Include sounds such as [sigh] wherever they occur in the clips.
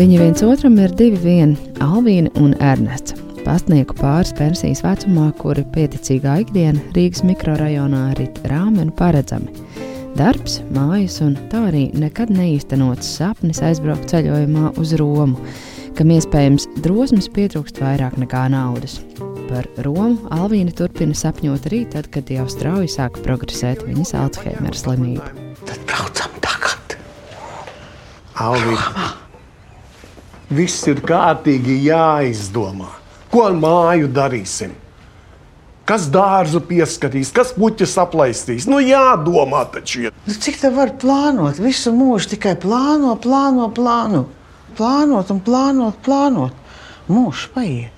Viņi viens otram ir divi vieni - Alvīna un Ernests. Pastnieku pāris pensijas vecumā, kuri pieticīgā ikdiena Rīgas mikrorajonā rit rāmi un paredzami. Darbs, mājas un tā arī nekad neīstenots sapnis aizbraukt ceļojumā uz Romu, kam iespējams drosmes pietrūkst vairāk nekā naudas. Par Romu Alvīna turpina sapņot arī tad, kad jau strauji sāka progresēt viņas Alzheimera slimība. Tad braucam tagad. Alvīna. Viss ir kārtīgi jāizdomā. Ko ar māju darīsim? Kas dārzu pieskatīs, kas puķis aplaistīs? Nu, jādomā taču. ir. Nu, cik tā var plānot? Visu mūžu tikai plāno, plāno, plāno. Plānot un plānot, plānot. Mūžs paiet.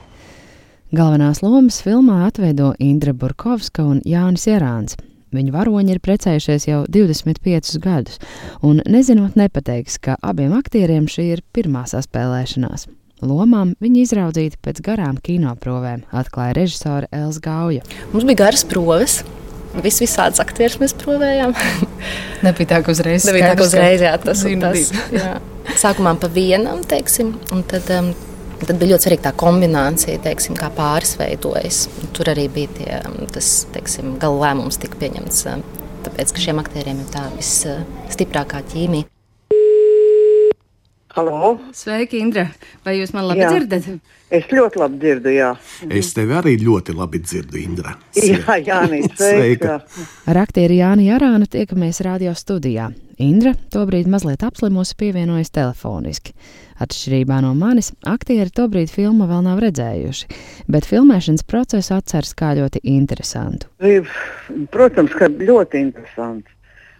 Galvenās lomas filmā atveido Indra Burkovska un Jānis Jārāns. Viņu varoņi ir precējušies jau 25 gadus, un nezinot, nepateiks, ka abiem aktieriem šī ir pirmā saspēlēšanās. Lomām viņi izraudzīti pēc garām kinoprovēm, atklāja režisore Elza Gauja. Mums bija garas proves. Vis, visādas aktierus mēs provējām. [laughs] Nebija tā, ka uzreiz Nebija tā, ka uzreiz jā, tas un tas. Jā. Sākumā pa vienam, teiksim, un tad, um, tad bija ļoti svarīga tā kombinācija, teiksim, kā pāris veidojas. Tur arī bija tie, um, tas, teiksim, gala lēmums tika pieņemts, um, tāpēc, ka šiem aktieriem ir tā visstiprākā ķīmija. Halo? Sveiki, Indra! Vai jūs man labi Jā. dzirdat? Es ļoti labi dzirdu, jā. Es tevi arī ļoti labi dzirdu, Indra. Jā, Jānis, Sveika. sveika. Ar aktieri Jāni Jārānu tiekamies radio studijā. Indra tobrīd mazliet apslimusi, pievienojas telefoniski. Atšķirībā no manis, aktieri tobrīd filmu vēl nav redzējuši, bet filmēšanas procesu atceras kā ļoti interesantu. Protams, ka ļoti interesanti.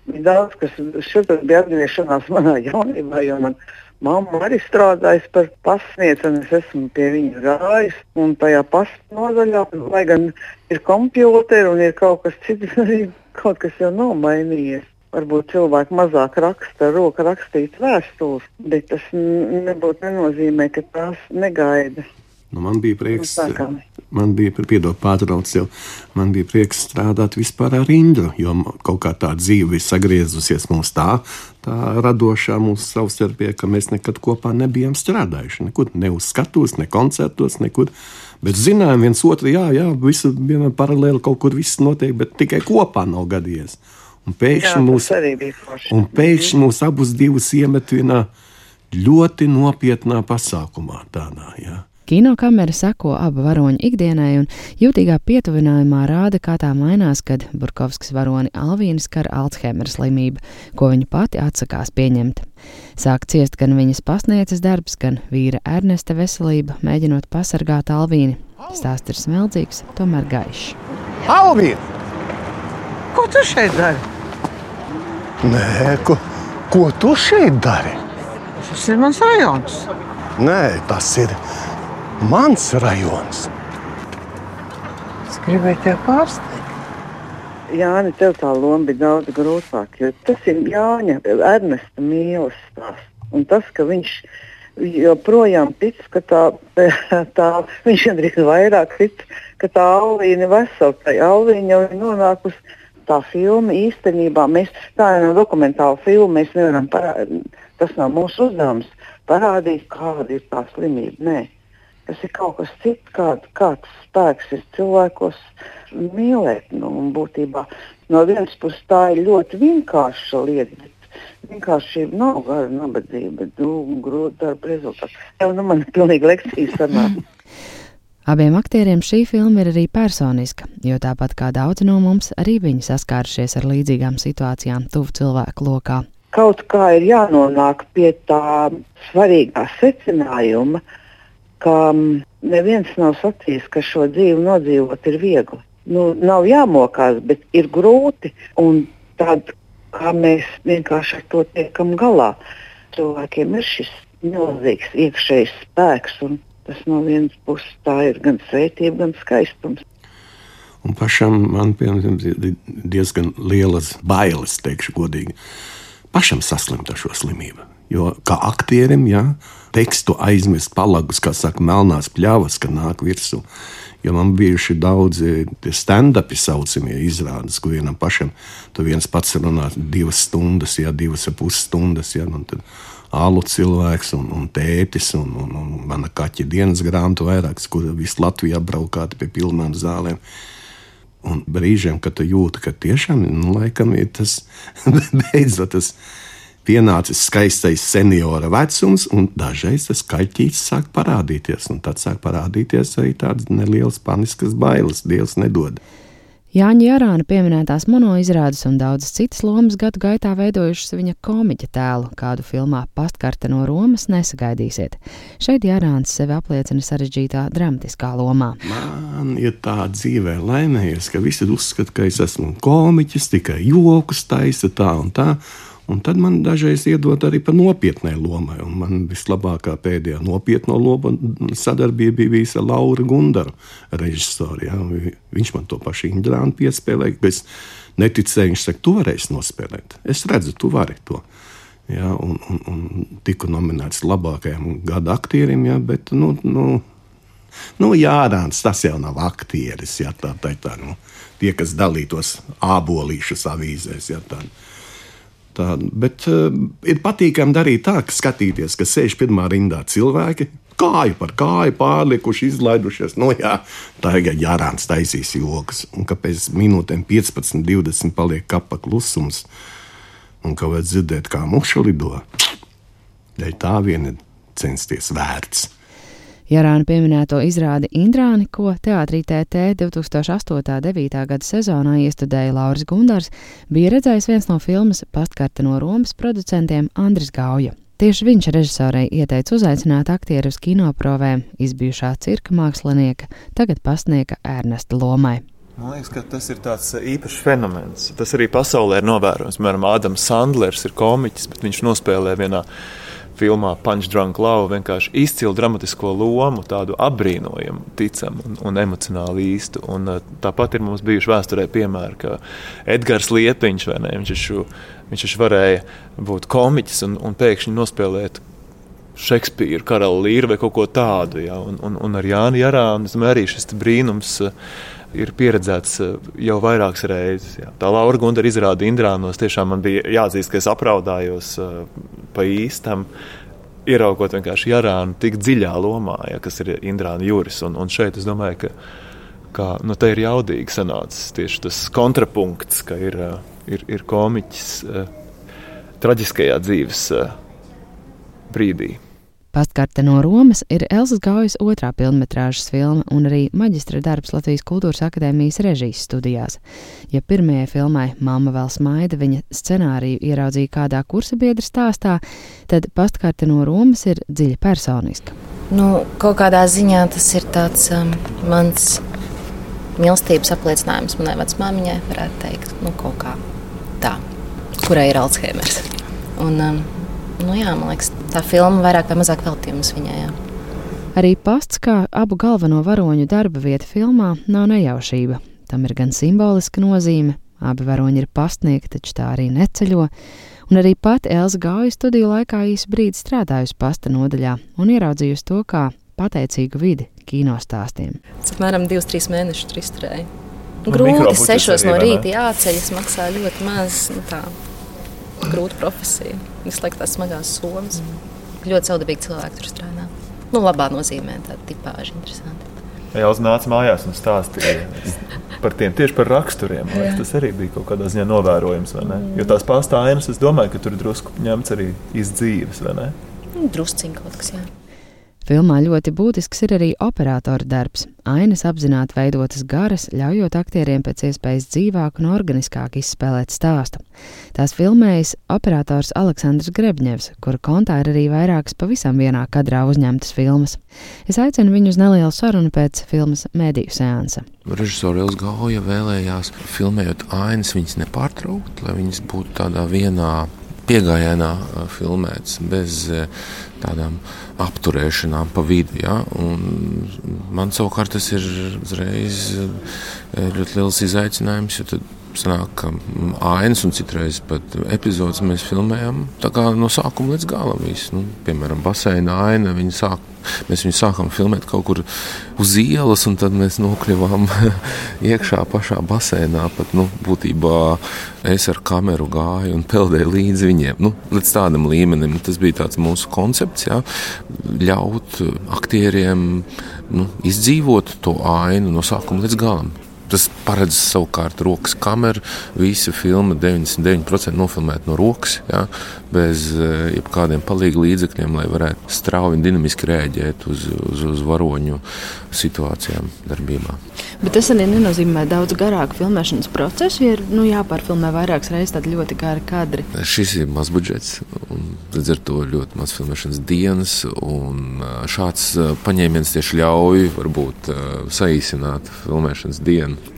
Bija daudz, kas šeit bija atgriešanās manā jaunībā, jo man mamma arī strādājas par pasniedzu, un es esmu pie viņa gājis. Un tajā pasniedzu nodaļā, lai gan ir kompjuteri un ir kaut kas cits, [laughs] arī kaut kas jau nav mainījies. Varbūt cilvēki mazāk raksta ar roku rakstītas vēstules, bet tas nebūtu nenozīmē, ka tās negaida. Nu, man bija prieks, Nu, man bija, piedod, pārtrauc jau, man bija prieks strādāt vispār ar Indru, jo kaut kā tā dzīve ir sagriezusies mums tā, tā radošā mūsu savstarpē, ka mēs nekad kopā nebijām strādājuši. Nekur, ne uz skatuves, ne koncertos, nekur. Bet zinājām viens otru, jā, jā, visu vienā paralēli kaut kur viss notiek, bet tikai kopā nav gadījies. Un Jā, pēkšņi mūs. Un pēkšņi mūs abus divus iemet vienā ļoti nopietnā pasākumā. Tādā, ja. Kinokamera seko abu varoņu ikdienai un jūtīgā pietuvinājumā rāda, kā tā mainās, kad Burkovskis varoni Alvīnas skar Alzheimera slimība, ko viņa pati atsakās pieņemt. Sāk ciest gan viņas pasnieces darbs, gan vīra Ernesta veselība, mēģinot pasargāt Alvīni. Stāsts ir smeldzīgs, tomēr gaišs. Alvīna! Ko tu šeit dari? Nē, ko, ko tu šeit dari? Tas ir mans rajons. Nē, tas ir mans rajons. Es gribēju tevi pārsteigt. Jāni, tev tā loma bija daudz grūtāka. Tas ir Jāņa, Ernesta mīlestības stāsts. Un tas, ka viņš joprojām tic, ka tā, [laughs] tā viņš gandrīz vairāk tic, ka tā Alvīna ir vesela. Tā Alvīna jau ir nonākusi tā filma īstenībā. Mēs, tā ir no dokumentāla filma. Mēs nevaram parādīt, tas nav mūsu uzdevums parādīt, kāda ir tā slimība. Nē. Tas ir kaut kas cits, kād, kāds spēks ir cilvēkos mīlēt. Nu, un būtībā no vienas puses tā ir ļoti vienkārša lieta. bet Vienkāršība nav gara nabadzība, nu, grūti darba rezultāts. Jau nu, man ir pilnīgi lekcijas sanāk. [laughs] Abiem aktieriem šī filma ir arī personiska, jo tāpat kā daudzi no mums, arī viņi saskārušies ar līdzīgām situācijām tuvu cilvēku lokā. Kaut kā ir jānonāk pie tā svarīgā secinājuma, ka mm, neviens nav sacījis, ka šo dzīvi nodzīvot ir viegli. Nu, nav jāmokās, bet ir grūti. Tad, kā mēs vienkārši ar to tiekam galā, cilvēkiem ir šis milzīgs iekšējs spēks. Tas no vienas puses tā ir gan svētība, gan skaistums. Un pašam man piemēram, ir diezgan lielas bailes, teikšu godīgi, pašam saslimt ar šo slimību. Jo kā aktierim, jā, tekstu aizmirst palagus, kā saka, melnās pļavas, ka nāk virsū. Jo man bijuši daudzi stand-upi saucamie izrādes, kur vienam pašam tu viens pats runā divas stundas, jā, divas ar pus stundas. Jā, un tad alu cilvēks un, un tētis un, un, un mana kaķa dienas grāmatu vairākas, kur visu Latviju apbraukāti pie pilnām zālēm. Un brīžiem, kad tu jūti, ka tiešām nu, laikam, ir tas [laughs] beidzot tas pienācis skaistais seniora vecums, un dažreiz tas kaķis sāk parādīties. Tad sāk parādīties arī tādas nelielas paniskas bailes. Dievs nedod. Jāņa Jārāna pieminētās monoizrādes un daudzas citas lomas gadu gaitā veidojušas viņa komiķa tēlu, kādu filmā Pastkarte no Romas nesagaidīsiet. Šeit Jārāns sevi apliecina sarežģītā dramatiskā lomā. Man ir tā dzīvē laimējies, ka visi uzskata, ka es esmu komiķis, tikai joks taisa tā un tā. Un tad man dažreiz iedod arī par nopietnai lomai. Un man vislabākā pēdējā nopietno loma sadarbība bija bijusi ar Lauru Gundaru, režisoru. Ja? Viņš man to pašu Indrānu piespēlēja. Es neticēju, viņš saka, tu varēsi nospēlēt. Es redzu, tu vari to. Ja, un, un, un tiku nominēts labākajam gada aktierim, ja, bet nu, nu, nu, Jārāns tas jau nav aktieris. Ja, tā, tā, tā, nu, tie, kas dalītos ābolīšus avīzēs. Ja, tā, Tā, bet uh, ir patīkami darīt tā, ka skatīties, ka sēž pirmā rindā cilvēki, kāju par kāju pārlikuši, izlaidušies. Nu, jā, tagad jārāns taisīs joks, un ka pēc minūtēm 15, 20 paliek kapa klusums, un ka vajag dzirdēt, kā muša lido. Dēļ tā vien ir censties vērts. Jarāna pieminēto izrādi Indrāni, ko Teātrī TT 2008.-2009. gada sezonā iestudēja Lauris Gundars, bija redzējis viens no filmas Pastkarte no Romas producentiem Andris Gauja. Tieši viņš režisorei ieteica uzaicināt aktieru uz kinoprovēm izbijušā cirka mākslinieka, tagad pasnieka Ernesta Lomai. Man liekas, ka tas ir tāds īpašs fenomens. Tas arī pasaulē ir novērojams. Piemēram, Ādams Sandlers ir komiķis, bet viņš nospēlē vienā filmā Punch Drunk Love vienkārši izcilu dramatisko lomu, tādu apbrīnojamu, ticamu un, un emocionāli īstu. Un, uh, tāpat ir mums bijuši vēsturē piemēri, ka Edgars Liepiņš, vai ne, viņš taču, viņš taču varēja būt komiķis un, un pēkšņi nospēlēt Šekspīru, karalu līru vai kaut ko tādu. Ja? Un, un, un ar Jānu Jarānu arī šis brīnums. Uh, ir pieredzēts uh, jau vairākas reizes. Jā. Tā Laura Gundara izrāda Indrānos. Tiešām man bija jāatzīst, ka es apraudājos uh, pa īstam, ieraugot vienkārši Jarānu tik dziļā lomā, ja, kas ir Indrāna Juris. Un, un šeit es domāju, ka kā, nu, te ir jaudīgi sanācis tieši tas kontrapunkts, ka ir, uh, ir, ir komiķis traģiskajā dzīves brīdī. Pastkarte no Romas ir Elsas Gaujas otrā filmas filma un arī maģistra darbs Latvijas Kultūras Akadēmijas režijas studijās. Ja pirmajai filmai Māma vēl smaida viņa scenāriju ieraudzīja kādā kursa biedra stāstā, tad pastkarte no Romas ir dziļi personiska. Nu, kaut kādā ziņā tas ir tāds um, mans mīlestības apliecinājums manai vecmāmiņai, varētu teikt, nu, kaut kā tā, kurai ir Alzheimers. Un, um, nu, jā, man liekas, tā filma vairāk vai mazāk veltījums viņai. Jā. Arī pasts, kā abu galveno varoņu darba vieta filmā, nav nejaušība. Tam ir gan simboliska nozīme, abi varoņi ir pastnieki, taču tā arī neceļo. Un arī pati Elza Gauja studiju laikā īsu brīdi strādājusi pasta nodaļā un ieraudzījusi to kā pateicīgu vidi kino stāstiem. Tas apmēram divus, trīs mēnešus tur izturēja. Grūti, sešos no rīta jāceļas, maksā ļoti maz. Nu, tā grūta profesija. Visu laiku tās smagās somas. Mm. Ļoti saudabīgi cilvēki tur strādā. Nu, labā nozīmē tāda tipāža interesanti. Jā, uz nāca mājās un stāstīja par tiem tieši par raksturiem. Liekas, tas arī bija kaut kādā ziņā novērojams. Mm. Jo tās pastāvienas, es domāju, ka tur drusku ņemts arī izdzīves, vai ne? Nu, drusciņ kaut kas, jā. Filmā ļoti būtisks ir arī operatora darbs. Ainas apzināti veidotas garas, ļaujot aktieriem pēc iespējas dzīvāk un organiskāk izspēlēt stāstu. Tās filmējas operators Aleksandrs Grebņevs, kura kontā ir arī vairākas pavisam vienā kadrā uzņemtas filmas. Es aicinu viņu uz nelielu sarunu pēc filmas mediju seansa. Režisors Ilga Gauja vēlējās filmējot ainas, viņas nepārtraukt, lai viņas būtu tādā vienā piegājienā filmēts, bez tādām apturēšanām pa vidu. Ja? Un man savukārt tas ir uzreiz ļoti liels izaicinājums, jo sanāk, ka mm, ainas un citreiz pat epizodes mēs filmējam no sākuma līdz galam. Visu. Nu, piemēram, baseina aina. Sāk, mēs viņu sākām filmēt kaut kur uz ielas, un tad mēs nokļuvām [laughs] iekšā pašā baseinā. Pat, nu, būtībā es ar kameru gāju un peldēju līdzi viņiem. Nu, līdz tādam līmenim tas bija mūsu koncepts. Ja? Ļaut aktieriem nu, izdzīvot to ainu no sākuma līdz galam. Tas paredz savukārt rokas kameru. Visa filma 99% nofilmēta no rokas, ja, bez eh, jebkādiem palīdzības līdzekļiem, lai varētu strauji un dinamiski rēģēt uz, uz, uz varoņu situācijām, darbībā. Bet tas arī nenozīmē daudz garāku filmēšanas procesu, ja ir nu, jāpārfilmē vairākas reizes tādi ļoti gari kadri. Šis ir maz budžets, un līdz ar to ļoti maz filmēšanas dienas, un šāds paņēmiens tieši ļauj varbūt saīsināt filmēšanas dienu.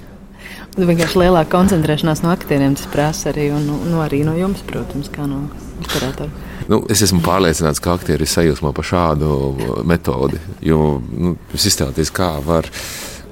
Nu, vienkārši lielāka koncentrēšanās no aktieriem tas prasa arī, un nu, nu, arī no jums, protams, kā no operatora. Nu, es esmu pārliecināts, ka aktieri ir sajūsmā par šādu metodi. Jo nu, iztēloties, kā var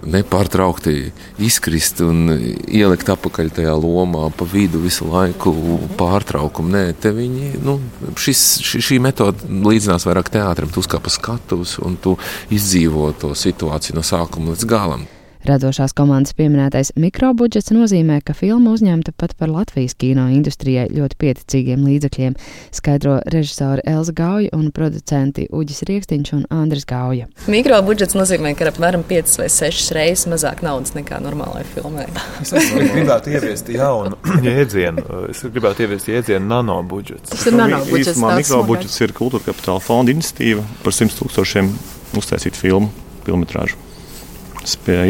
nepārtraukti izkrist un ielikt apakaļ tajā lomā, pa vidu visu laiku pārtraukumu. Nē, te viņi, nu, šis, šī, šī metode līdzinās vairāk teātrim, tu uzkāp pa skatuves un tu izdzīvo to situāciju no sākuma līdz galam. Radošās komandas pieminētais mikrobudžets nozīmē, ka filma uzņemta pat par Latvijas kino industrijai ļoti pieticīgiem līdzekļiem, skaidro režisori Elza Gauja un producenti Uģis Rieksniņš un Andris Gauja. Mikrobudžets nozīmē, ka apmēram 5 vai 6 reizes mazāk naudas nekā normālai filmai. es gribētu ieviest jaunu [coughs] jēdzienu. Es gribētu ieviest jēdzienu nanobudžets. Tas ir nanobudžets. Mikrobudžets ir kultūra kapitāla fonda iniciatīva par 100 tūkstošiem uztaisīt filmu, filmetrāžu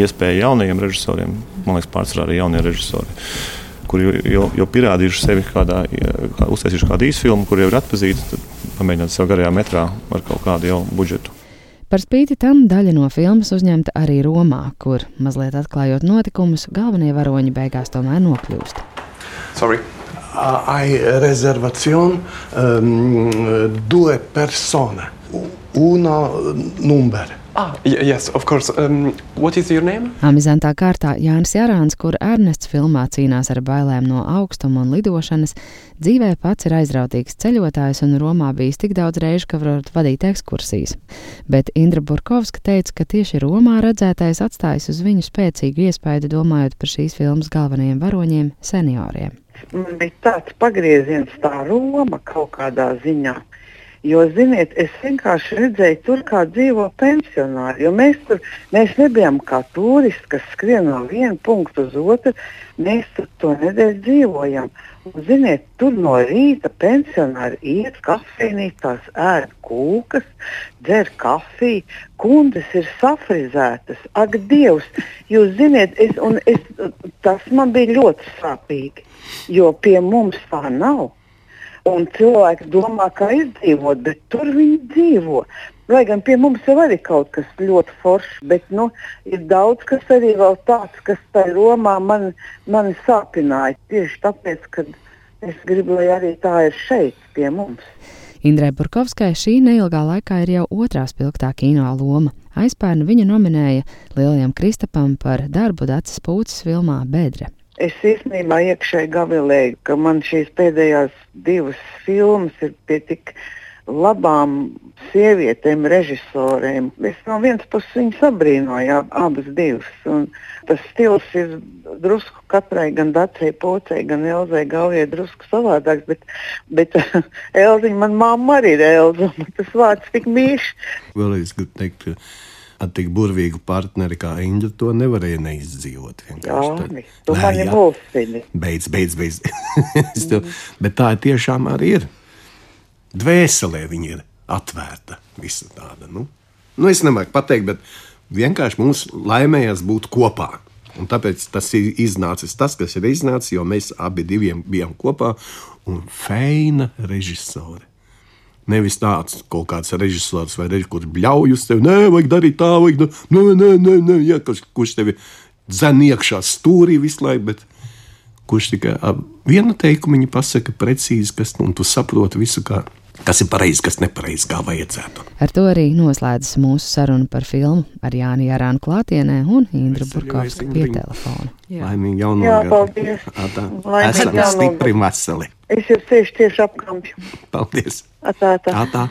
iespēja jaunajiem režisoriem, man liekas, pārsvarā arī jaunie režisori, kuri jau, jau pierādījuši sevi kādā, kā, uztaisījuši kādu īsu filmu, kur jau ir atpazīti, tad pamēģināt sev garajā metrā ar kaut kādu jau budžetu. Par spīti tam daļa no filmas uzņemta arī Romā, kur, mazliet atklājot notikumus, galvenie varoņi beigās tomēr nokļūst. Sorry. Hai reservazione um, due persone, una numero. Ah, yes, of course. Um, what is your name? Amizantā kārtā Jānis Jārāns, kur Ernests filmā cīnās ar bailēm no augstuma un lidošanas, dzīvē pats ir aizrautīgs ceļotājs un Romā bijis tik daudz reižu, ka varot vadīt ekskursijas. Bet Indra Burkovska teica, ka tieši Romā redzētais atstājis uz viņu spēcīgu iespaidu domājot par šīs filmas galvenajiem varoņiem - senioriem. Man bija tāds pagrieziens, tā Roma kaut kādā ziņā Jo, ziniet, es vienkārši redzēju, tur kā dzīvo pensionāri. Mēs tur mēs nebijām kā turisti, kas skrien no viena punkta uz otru. Mēs tur to nedēļu dzīvojam. Un, ziniet, tur no rīta pensionāri iet kafejnīcās, ēd kūkas, dzer kafiju, kundas ir safrizētas. Ak, Dievs, jūs ziniet, es, es, tas man bija ļoti sāpīgi, jo pie mums tā nav. Un cilvēki domā, kā izdzīvot, bet tur viņi dzīvo. Lai gan pie mums jau arī kaut kas ļoti foršs, bet nu, ir daudz kas arī tāds, kas tajā Romā man, man sāpināja. Tieši tāpēc, ka es gribu, lai arī tā ir šeit pie mums. Indrai Burkovskai šī neilgā laikā ir jau otrā spilgtā kino loma. Aizpērn viņa nominēja Lielajam Kristapam par darbu Dācis Pūces filmā Bedre. Es īstenībā iekšēji gavilēju, ka man šīs pēdējās divas filmas ir pie tik labām sievietēm, režisoriem. Es no vienas puses viņas abrīnoju, abas divas. Un tas stils ir drusku katrai, gan Dācijai, Pocei, gan Elzai Gaujai, drusku savādāks. Bet, bet [laughs] Elziņa, man mamma arī ir Elza. Tas vārds tik mīļš. Vēlreiz gribu teikt, ka ar tik burvīgu partneri kā Indra to nevarēja neizdzīvot. Jā, tu mani mulsini. Beidz, beidz, beidz. [laughs] tev, bet tā tiešām arī ir. Dvēselē viņa ir atvērta. Visa tāda. Nu, nu es nemāku pateikt, bet vienkārši mums laimējās būt kopā. Un tāpēc tas ir iznācis tas, kas ir iznācis, jo mēs abi bijām kopā un feina režisori. Nevis tāds kaut kāds režisors vai režisors, kurš bļauj uz tevi, nē, vajag darīt tā, vajag, nē, nē, nē, nē ja, kurš, kurš tevi dzen iekšā stūrī visu laiku, bet kurš tikai vienu teikumu pasaka precīzi, kas, un tu saproti visu, kā kas ir pareizi, kas nepareizi, kā vajadzētu. Ar to arī noslēdzas mūsu saruna par filmu ar Jāni Jārānu klātienē un Indru Burkovsku pie telefona. Laimīgi jauno Jā, gadu. paldies. Atā. Esam stipri veseli. Es jau sēžu tieši apkampju. Paldies! Atā, tā. Atā.